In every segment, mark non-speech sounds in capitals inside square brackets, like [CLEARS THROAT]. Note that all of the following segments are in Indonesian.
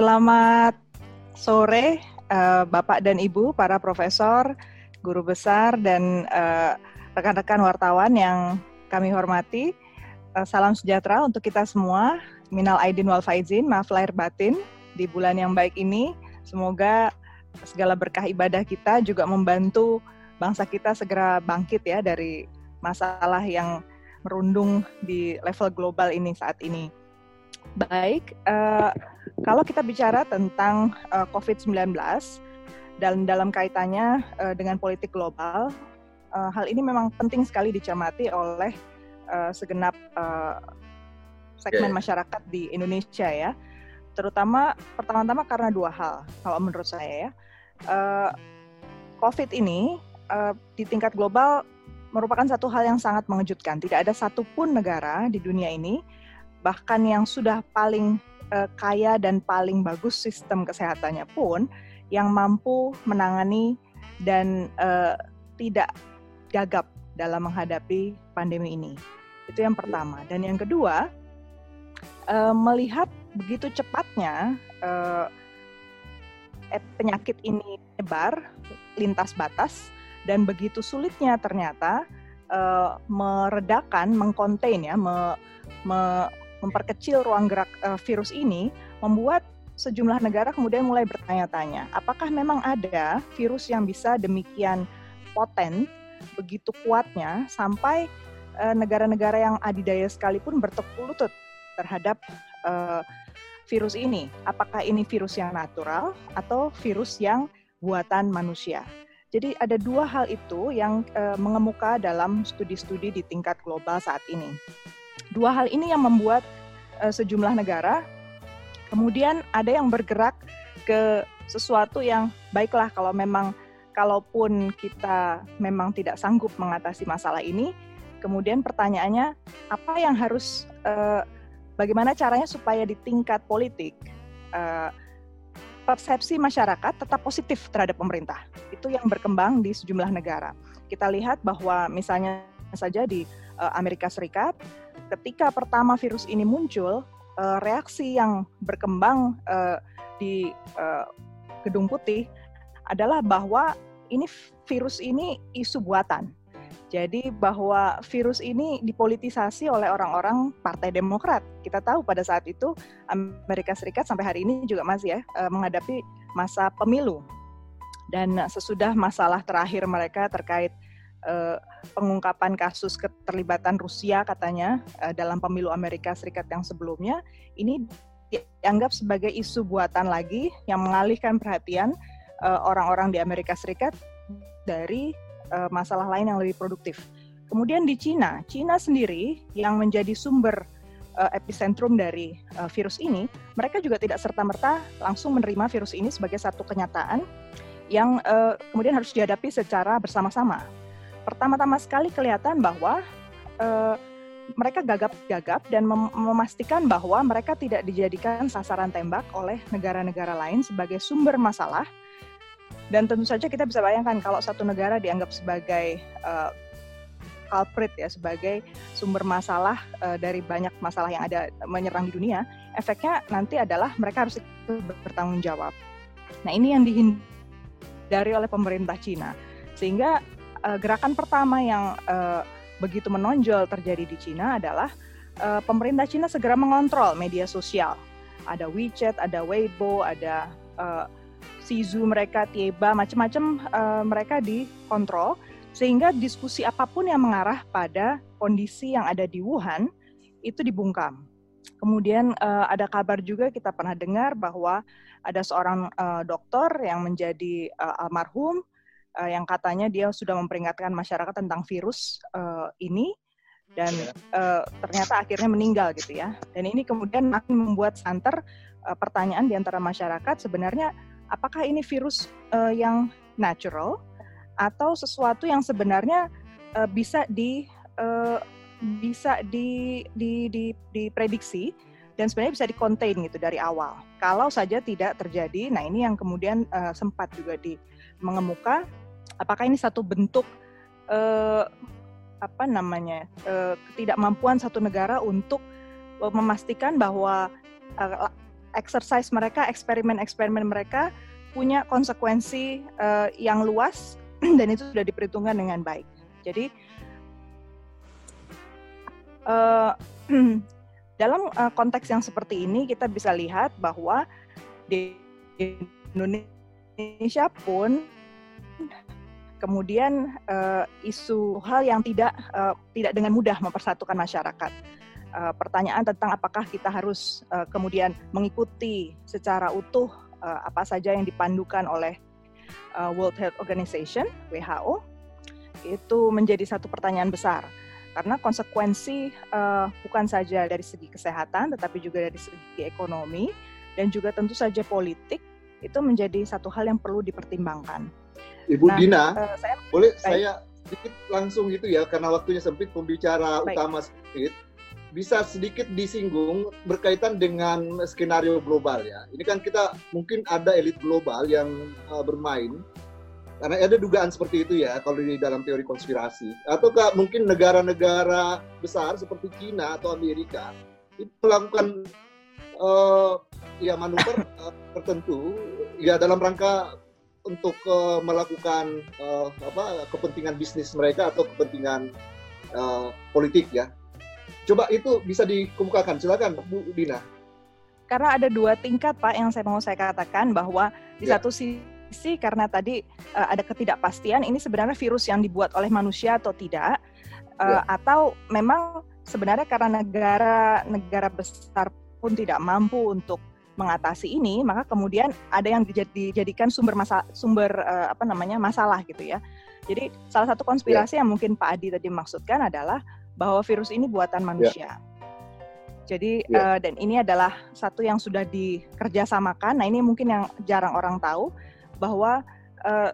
Selamat sore uh, Bapak dan Ibu, para profesor, guru besar, dan uh, rekan-rekan wartawan yang kami hormati. Uh, salam sejahtera untuk kita semua. Minal Aidin wal Faizin, maaf lahir batin di bulan yang baik ini. Semoga segala berkah ibadah kita juga membantu bangsa kita segera bangkit ya dari masalah yang merundung di level global ini saat ini. Baik, uh, kalau kita bicara tentang uh, eh, COVID-19 dan dalam kaitannya uh, dengan politik global, uh, hal ini memang penting sekali dicermati oleh uh, segenap uh, segmen yeah. masyarakat di Indonesia ya. Terutama pertama-tama karena dua hal kalau menurut saya ya. Uh, COVID ini uh, di tingkat global merupakan satu hal yang sangat mengejutkan. Tidak ada satupun negara di dunia ini bahkan yang sudah paling uh, kaya dan paling bagus sistem kesehatannya pun yang mampu menangani dan uh, tidak gagap dalam menghadapi pandemi ini. Itu yang pertama. Dan yang kedua, uh, melihat begitu cepatnya uh, penyakit ini menyebar lintas batas dan begitu sulitnya ternyata uh, meredakan, mengkontain ya, me, me, memperkecil ruang gerak uh, virus ini membuat sejumlah negara kemudian mulai bertanya-tanya, apakah memang ada virus yang bisa demikian poten, begitu kuatnya sampai uh, negara-negara yang adidaya sekalipun bertekuk lutut terhadap uh, virus ini. Apakah ini virus yang natural atau virus yang buatan manusia? Jadi ada dua hal itu yang mengemuka dalam studi-studi di tingkat global saat ini. Dua hal ini yang membuat uh, sejumlah negara kemudian ada yang bergerak ke sesuatu yang baiklah kalau memang kalaupun kita memang tidak sanggup mengatasi masalah ini, kemudian pertanyaannya apa yang harus uh, bagaimana caranya supaya di tingkat politik uh, persepsi masyarakat tetap positif terhadap pemerintah. Itu yang berkembang di sejumlah negara. Kita lihat bahwa misalnya saja di Amerika Serikat ketika pertama virus ini muncul, uh, reaksi yang berkembang uh, di uh, Gedung Putih adalah bahwa ini virus ini isu buatan. Jadi bahwa virus ini dipolitisasi oleh orang-orang Partai Demokrat. Kita tahu pada saat itu Amerika Serikat sampai hari ini juga masih ya menghadapi masa pemilu. Dan sesudah masalah terakhir mereka terkait uh, pengungkapan kasus keterlibatan Rusia katanya uh, dalam pemilu Amerika Serikat yang sebelumnya ini dianggap sebagai isu buatan lagi yang mengalihkan perhatian eh, orang-orang uh, di Amerika Serikat dari uh, masalah lain yang lebih produktif. Kemudian di Cina, Cina sendiri yang menjadi sumber uh, epicentrum dari uh, virus ini, mereka juga tidak serta-merta langsung menerima virus ini sebagai satu kenyataan yang uh, kemudian harus dihadapi secara bersama-sama pertama-tama sekali kelihatan bahwa uh, mereka gagap-gagap dan mem memastikan bahwa mereka tidak dijadikan sasaran tembak oleh negara-negara lain sebagai sumber masalah. Dan tentu saja kita bisa bayangkan kalau satu negara dianggap sebagai uh, culprit ya, sebagai sumber masalah uh, dari banyak masalah yang ada menyerang di dunia, efeknya nanti adalah mereka harus bertanggung jawab. Nah ini yang dihindari oleh pemerintah Cina. Sehingga uh, gerakan pertama yang uh, begitu menonjol terjadi di Cina adalah uh, pemerintah Cina segera mengontrol media sosial. Ada WeChat, ada Weibo, ada uh, Sizu mereka, Tieba, macam-macam uh, mereka dikontrol sehingga diskusi apa pun yang mengarah pada kondisi yang ada di Wuhan itu dibungkam. Kemudian uh, ada kabar juga kita pernah dengar bahwa ada seorang uh, dokter yang menjadi uh, almarhum uh, yang katanya dia sudah memperingatkan masyarakat tentang virus uh, ini dan uh, ternyata akhirnya meninggal gitu ya. Dan ini kemudian makin membuat santer uh, pertanyaan di antara masyarakat sebenarnya apakah ini virus uh, yang natural atau sesuatu yang sebenarnya uh, bisa di uh, bisa di, di, di, diprediksi dan sebenarnya bisa dikontain gitu dari awal. Kalau saja tidak terjadi, nah ini yang kemudian uh, sempat juga di mengemuka apakah ini satu bentuk uh, apa namanya uh, ketidakmampuan satu negara untuk uh, memastikan bahwa uh, exercise mereka, eksperimen-eksperimen mereka punya konsekuensi uh, yang luas [CLEARS THROAT] dan itu sudah diperhitungkan dengan baik. Jadi uh, [CLEARS THROAT] dalam uh, konteks yang seperti ini kita bisa lihat bahwa di Indonesia pun kemudian uh, isu hal yang tidak uh, tidak dengan mudah mempersatukan masyarakat. Uh, pertanyaan tentang apakah kita harus uh, kemudian mengikuti secara utuh uh, apa saja yang dipandukan oleh uh, World Health Organization (WHO) itu menjadi satu pertanyaan besar karena konsekuensi uh, bukan saja dari segi kesehatan tetapi juga dari segi ekonomi dan juga tentu saja politik itu menjadi satu hal yang perlu dipertimbangkan. Ibu nah, Dina, uh, saya, boleh baik. saya sedikit langsung gitu ya karena waktunya sempit pembicara baik. utama sempit bisa sedikit disinggung berkaitan dengan skenario global ya. Ini kan kita mungkin ada elit global yang uh, bermain karena ada dugaan seperti itu ya kalau di dalam teori konspirasi. Ataukah mungkin negara-negara besar seperti China atau Amerika itu melakukan uh, ya manuver uh, tertentu ya dalam rangka untuk uh, melakukan uh, apa kepentingan bisnis mereka atau kepentingan uh, politik ya. Coba itu bisa dikemukakan, silakan Bu Dina. Karena ada dua tingkat Pak yang saya mau saya katakan bahwa di ya. satu sisi karena tadi uh, ada ketidakpastian ini sebenarnya virus yang dibuat oleh manusia atau tidak uh, ya. atau memang sebenarnya karena negara-negara besar pun tidak mampu untuk mengatasi ini, maka kemudian ada yang dijadikan sumber masa sumber uh, apa namanya masalah gitu ya. Jadi salah satu konspirasi yeah. yang mungkin Pak Adi tadi maksudkan adalah bahwa virus ini buatan manusia. Yeah. Jadi yeah. uh, dan ini adalah satu yang sudah dikerjasamakan. Nah ini mungkin yang jarang orang tahu bahwa uh,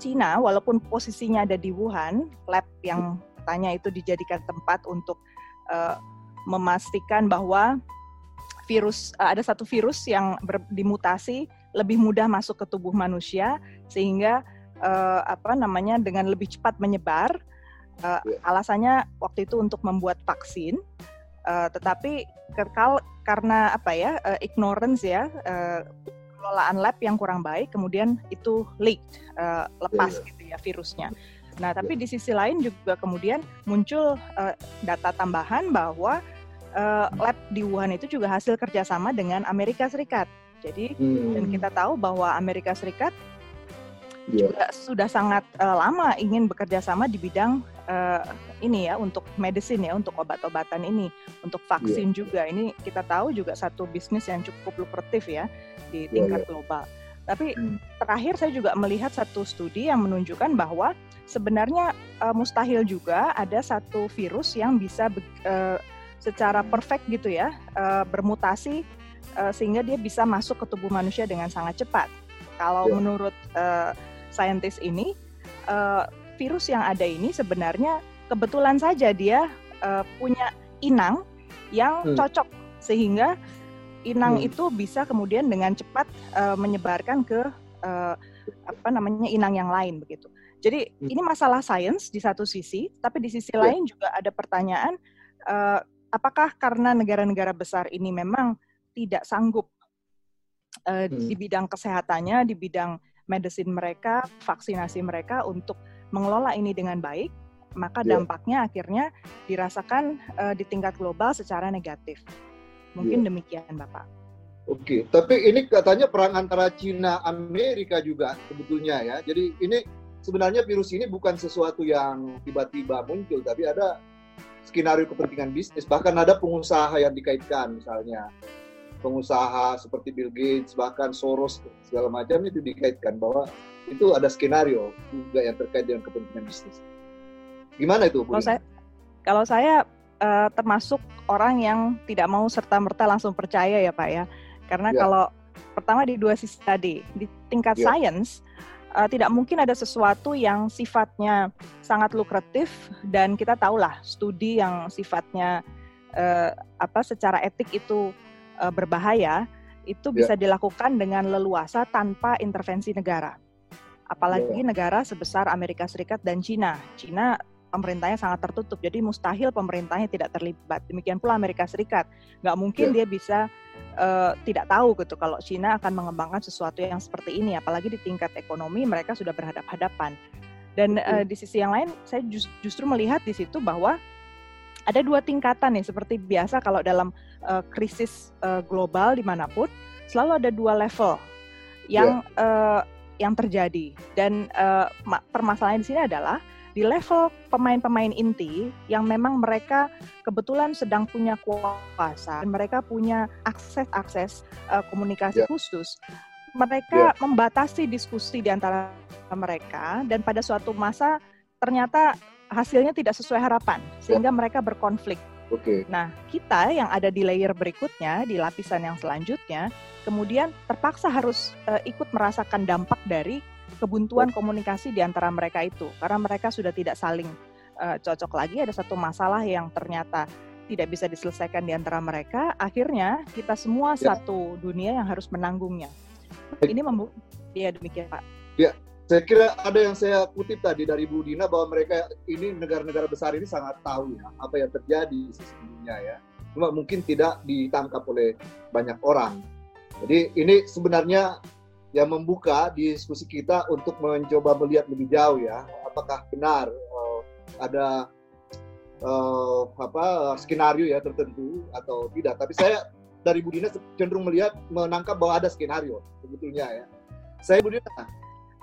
Cina walaupun posisinya ada di Wuhan, lab yang tanya itu dijadikan tempat untuk uh, memastikan bahwa virus uh, ada satu virus yang ber, dimutasi lebih mudah masuk ke tubuh manusia sehingga uh, apa namanya dengan lebih cepat menyebar. Uh, alasannya waktu itu untuk membuat vaksin, uh, tetapi kekal karena apa ya uh, ignorance ya uh, pengelolaan lab yang kurang baik, kemudian itu leaked uh, lepas yeah. gitu ya virusnya. Nah, tapi yeah. di sisi lain juga kemudian muncul uh, data tambahan bahwa uh, lab di Wuhan itu juga hasil kerjasama dengan Amerika Serikat. Jadi hmm. dan kita tahu bahwa Amerika Serikat yeah. juga sudah sangat uh, lama ingin bekerja sama di bidang uh, ini ya untuk medicine ya untuk obat-obatan ini untuk vaksin yeah. juga ini kita tahu juga satu bisnis yang cukup lukratif ya di iya, tingkat yeah, yeah. global. Tapi hmm. terakhir saya juga melihat satu studi yang menunjukkan bahwa sebenarnya uh, mustahil juga ada satu virus yang bisa uh, secara perfect gitu ya uh, bermutasi uh, sehingga dia bisa masuk ke tubuh manusia dengan sangat cepat. Kalau yeah. menurut uh, saintis ini uh, virus yang ada ini sebenarnya kebetulan saja dia uh, punya inang yang hmm. cocok sehingga inang hmm. itu bisa kemudian dengan cepat uh, menyebarkan ke uh, apa namanya inang yang lain begitu. Jadi hmm. ini masalah sains di satu sisi, tapi di sisi yeah. lain juga ada pertanyaan uh, apakah karena negara-negara besar ini memang tidak sanggup uh, hmm. di bidang kesehatannya, di bidang medicine mereka, vaksinasi mereka untuk mengelola ini dengan baik, maka yeah. dampaknya akhirnya dirasakan uh, di tingkat global secara negatif. Mungkin yeah. demikian, Bapak. Oke, okay. tapi ini katanya perang antara Cina Amerika juga sebetulnya ya. Jadi ini sebenarnya virus ini bukan sesuatu yang tiba-tiba muncul, tapi ada skenario kepentingan bisnis. Bahkan ada pengusaha yang dikaitkan, misalnya pengusaha seperti Bill Gates, bahkan Soros segala macam itu dikaitkan bahwa itu ada skenario juga yang terkait dengan kepentingan bisnis. Gimana itu, Bu? Kalau saya, kalau saya uh, termasuk orang yang tidak mau serta merta langsung percaya ya, Pak ya, karena ya. kalau pertama di dua sisi tadi di tingkat ya. sains uh, tidak mungkin ada sesuatu yang sifatnya sangat lukratif dan kita tahulah studi yang sifatnya uh, apa secara etik itu uh, berbahaya itu bisa yeah. dilakukan dengan leluasa tanpa intervensi negara. Apalagi yeah. negara sebesar Amerika Serikat dan Cina. Cina pemerintahnya sangat tertutup, jadi mustahil pemerintahnya tidak terlibat. Demikian pula Amerika Serikat, nggak mungkin yeah. dia bisa uh, tidak tahu gitu kalau Cina akan mengembangkan sesuatu yang seperti ini apalagi di tingkat ekonomi mereka sudah berhadap-hadapan. Dan uh, di sisi yang lain saya just, justru melihat di situ bahwa ada dua tingkatan nih seperti biasa kalau dalam uh, krisis uh, global di mana pun selalu ada dua level yang yeah. uh, yang terjadi. Dan uh, permasalahan di sini adalah di level pemain-pemain inti yang memang mereka kebetulan sedang punya kuasa dan mereka punya akses-akses uh, komunikasi yeah. khusus mereka yeah. membatasi diskusi di antara mereka dan pada suatu masa ternyata hasilnya tidak sesuai harapan sehingga yeah. mereka berkonflik. Oke. Okay. Nah, kita yang ada di layer berikutnya, di lapisan yang selanjutnya, kemudian terpaksa harus uh, ikut merasakan dampak dari kebuntuan komunikasi di antara mereka itu karena mereka sudah tidak saling uh, cocok lagi ada satu masalah yang ternyata tidak bisa diselesaikan di antara mereka akhirnya kita semua ya. satu dunia yang harus menanggungnya. Ini membu ya demikian pak. Ya saya kira ada yang saya kutip tadi dari Bu Dina bahwa mereka ini negara-negara besar ini sangat tahu ya apa yang terjadi sesungguhnya ya. Cuma mungkin tidak ditangkap oleh banyak orang. Jadi ini sebenarnya yang membuka diskusi kita untuk mencoba melihat lebih jauh ya apakah benar uh, ada uh, apa skenario ya tertentu atau tidak. Tapi saya dari Budina cenderung melihat menangkap bahwa ada skenario sebetulnya ya. Saya Budina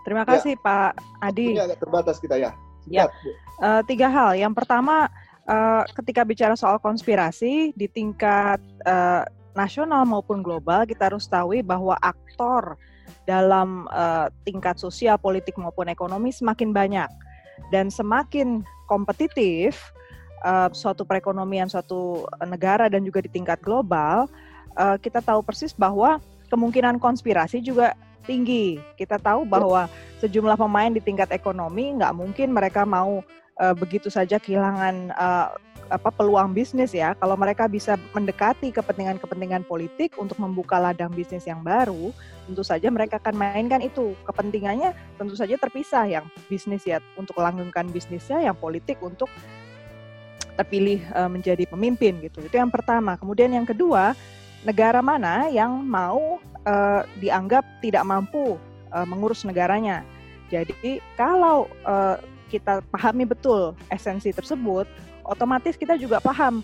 terima kasih ya, Pak Adi. Ini agak terbatas kita ya. Ya. Uh, tiga hal. Yang pertama uh, ketika bicara soal konspirasi di tingkat uh, nasional maupun global kita harus tahu bahwa aktor dalam uh, tingkat sosial, politik maupun ekonomi semakin banyak dan semakin kompetitif uh, suatu perekonomian suatu negara dan juga di tingkat global, uh, kita tahu persis bahwa kemungkinan konspirasi juga tinggi. Kita tahu bahwa sejumlah pemain di tingkat ekonomi nggak mungkin mereka mau uh, begitu saja kehilangan uh, apa peluang bisnis ya. Kalau mereka bisa mendekati kepentingan-kepentingan politik untuk membuka ladang bisnis yang baru tentu saja mereka akan mainkan itu. Kepentingannya tentu saja terpisah yang bisnis ya untuk langgengkan bisnisnya yang politik untuk terpilih uh, menjadi pemimpin gitu. Itu yang pertama. Kemudian yang kedua negara mana yang mau uh, dianggap tidak mampu uh, mengurus negaranya. Jadi kalau uh, kita pahami betul esensi tersebut otomatis kita juga paham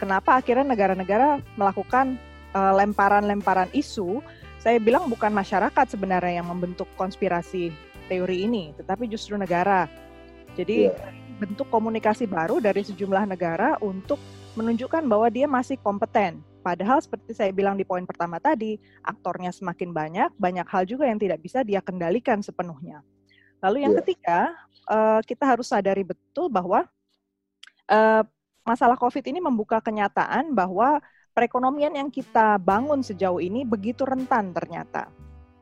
kenapa akhirnya negara-negara melakukan uh, lemparan-lemparan isu. Saya bilang bukan masyarakat sebenarnya yang membentuk konspirasi teori ini, tetapi justru negara. Jadi yeah. bentuk komunikasi baru dari sejumlah negara untuk menunjukkan bahwa dia masih kompeten. Padahal seperti saya bilang di poin pertama tadi, aktornya semakin banyak, banyak hal juga yang tidak bisa dia kendalikan sepenuhnya. Lalu yang yeah. ketiga, uh, kita harus sadari betul bahwa uh, masalah COVID ini membuka kenyataan bahwa perekonomian yang kita bangun sejauh ini begitu rentan ternyata.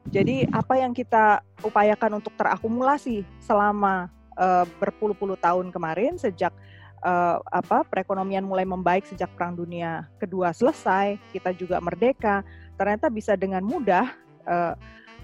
Jadi apa yang kita upayakan untuk terakumulasi selama uh, berpuluh-puluh tahun kemarin sejak uh, apa perekonomian mulai membaik sejak Perang Dunia Kedua selesai, kita juga merdeka, ternyata bisa dengan mudah uh,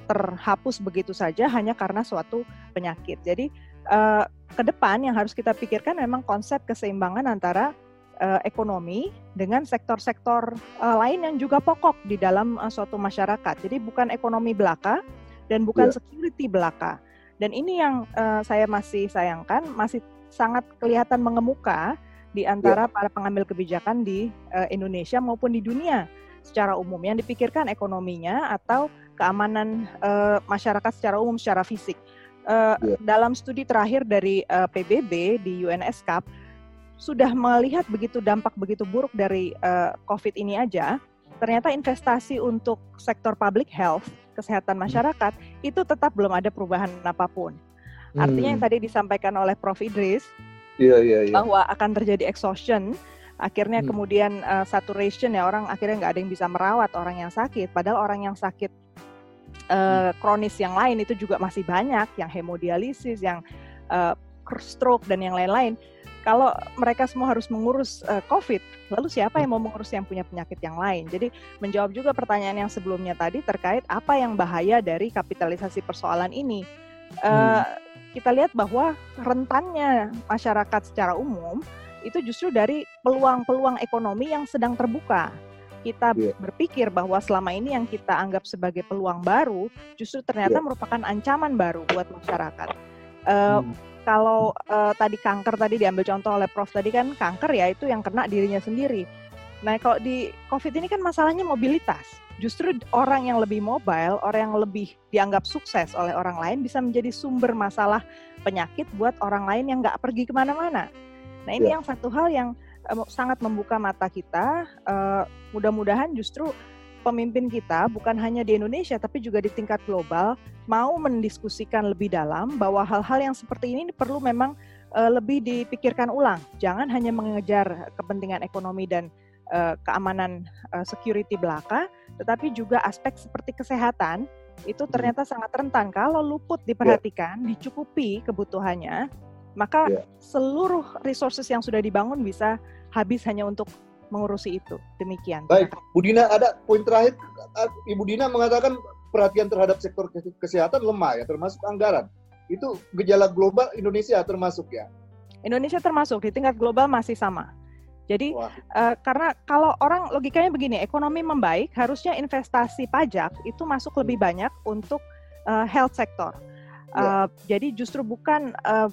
terhapus begitu saja hanya karena suatu penyakit. Jadi uh, ke depan yang harus kita pikirkan memang konsep keseimbangan antara uh, ekonomi dengan sektor-sektor uh, lain yang juga pokok di dalam uh, suatu masyarakat. Jadi bukan ekonomi belaka dan bukan yeah. security belaka. Dan ini yang uh, saya masih sayangkan masih sangat kelihatan mengemuka di antara yeah. para pengambil kebijakan di uh, Indonesia maupun di dunia secara umum yang dipikirkan ekonominya atau keamanan uh, masyarakat secara umum secara fisik uh, yeah. dalam studi terakhir dari uh, eh, PBB di UNSCAP sudah melihat begitu dampak begitu buruk dari uh, COVID ini aja, ternyata investasi untuk sektor public health, kesehatan masyarakat itu tetap belum ada perubahan apa pun. Artinya yang hmm. tadi disampaikan oleh Prof Idris yeah, yeah, yeah. bahwa akan terjadi exhaustion, akhirnya hmm. kemudian uh, saturation ya orang akhirnya nggak ada yang bisa merawat orang yang sakit, padahal orang yang sakit uh, kronis yang lain itu juga masih banyak, yang hemodialisis, yang uh, stroke dan yang lain-lain. Kalau mereka semua harus mengurus uh, COVID, lalu siapa yang mau mengurus yang punya penyakit yang lain? Jadi menjawab juga pertanyaan yang sebelumnya tadi terkait apa yang bahaya dari kapitalisasi persoalan ini. Uh, hmm. Kita lihat bahwa rentannya masyarakat secara umum itu justru dari peluang-peluang ekonomi yang sedang terbuka kita yeah. berpikir bahwa selama ini yang kita anggap sebagai peluang baru justru ternyata yeah. merupakan ancaman baru buat masyarakat. Uh, hmm. Kalau uh, tadi kanker tadi diambil contoh oleh Prof tadi kan kanker ya itu yang kena dirinya sendiri. Nah kalau di COVID ini kan masalahnya mobilitas. Justru orang yang lebih mobile, orang yang lebih dianggap sukses oleh orang lain bisa menjadi sumber masalah penyakit buat orang lain yang nggak pergi ke mana-mana. Nah ini yeah. yang satu hal yang sangat membuka mata kita. Uh, mudah-mudahan justru pemimpin kita bukan hanya di Indonesia tapi juga di tingkat global mau mendiskusikan lebih dalam bahwa hal-hal yang seperti ini perlu memang uh, lebih dipikirkan ulang. Jangan hanya mengejar kepentingan ekonomi dan uh, keamanan uh, security belaka, tetapi juga aspek seperti kesehatan itu hmm. ternyata sangat rentan kalau luput diperhatikan, yeah. dicukupi kebutuhannya, maka yeah. seluruh resources yang sudah dibangun bisa habis hanya untuk mengurusi itu. Demikian. Baik, Bu Dina ada poin terakhir. Ibu Dina mengatakan perhatian terhadap sektor kesehatan lemah ya, termasuk anggaran. Itu gejala global Indonesia termasuk ya? Indonesia termasuk di tingkat global masih sama. Jadi uh, karena kalau orang logikanya begini, ekonomi membaik, harusnya investasi pajak itu masuk lebih hmm. banyak untuk uh, health sector. Uh, ya. Jadi justru bukan uh,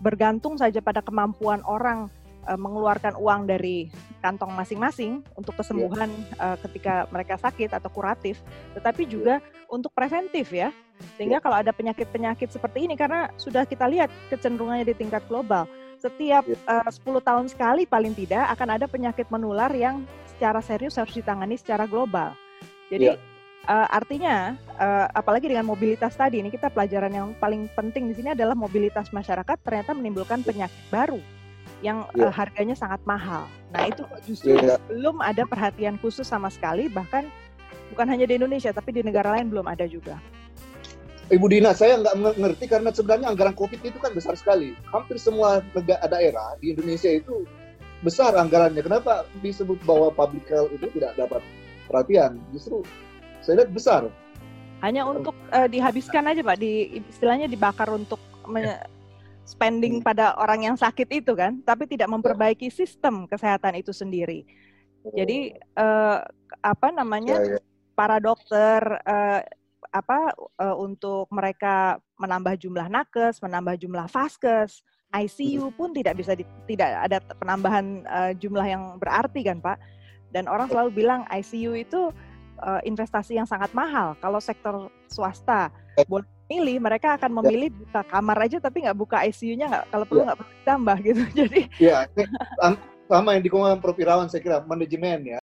bergantung saja pada kemampuan orang uh, mengeluarkan uang dari kantong masing-masing untuk iya. kesembuhan yeah. uh, ketika mereka sakit atau kuratif, tetapi iya. juga yeah. untuk preventif ya. Sehingga yeah. kalau ada penyakit-penyakit seperti ini karena sudah kita lihat kecenderungannya di tingkat global, setiap yeah. uh, 10 tahun sekali paling tidak akan ada penyakit menular yang secara serius harus ditangani secara global. Jadi yeah. Uh, artinya, uh, apalagi dengan mobilitas tadi, ini kita pelajaran yang paling penting di sini adalah mobilitas masyarakat ternyata menimbulkan penyakit baru yang yeah. uh, harganya sangat mahal. Nah itu justru yeah. belum ada perhatian khusus sama sekali, bahkan bukan hanya di Indonesia, tapi di negara lain belum ada juga. Ibu Dina, saya nggak mengerti karena sebenarnya anggaran COVID itu kan besar sekali. Hampir semua negara daerah di Indonesia itu besar anggarannya. Kenapa disebut bahwa public health itu tidak dapat perhatian? Justru saya lihat besar. Hanya untuk uh, dihabiskan aja Pak, di istilahnya dibakar untuk spending hmm. pada orang yang sakit itu kan, tapi tidak memperbaiki sistem kesehatan itu sendiri. Jadi uh, apa namanya ya, ya. para dokter uh, apa uh, untuk mereka menambah jumlah nakes, menambah jumlah vaskes, ICU hmm. pun tidak bisa di, tidak ada penambahan uh, jumlah yang berarti kan Pak. Dan orang selalu bilang ICU itu uh, investasi yang sangat mahal. Kalau sektor swasta boleh milih mereka akan ya. memilih ya. buka kamar aja tapi nggak buka ICU-nya nggak kalau perlu ya. nggak ya. ditambah gitu [LAUGHS] jadi ya sama yang dikongkan Prof Irawan saya kira manajemen ya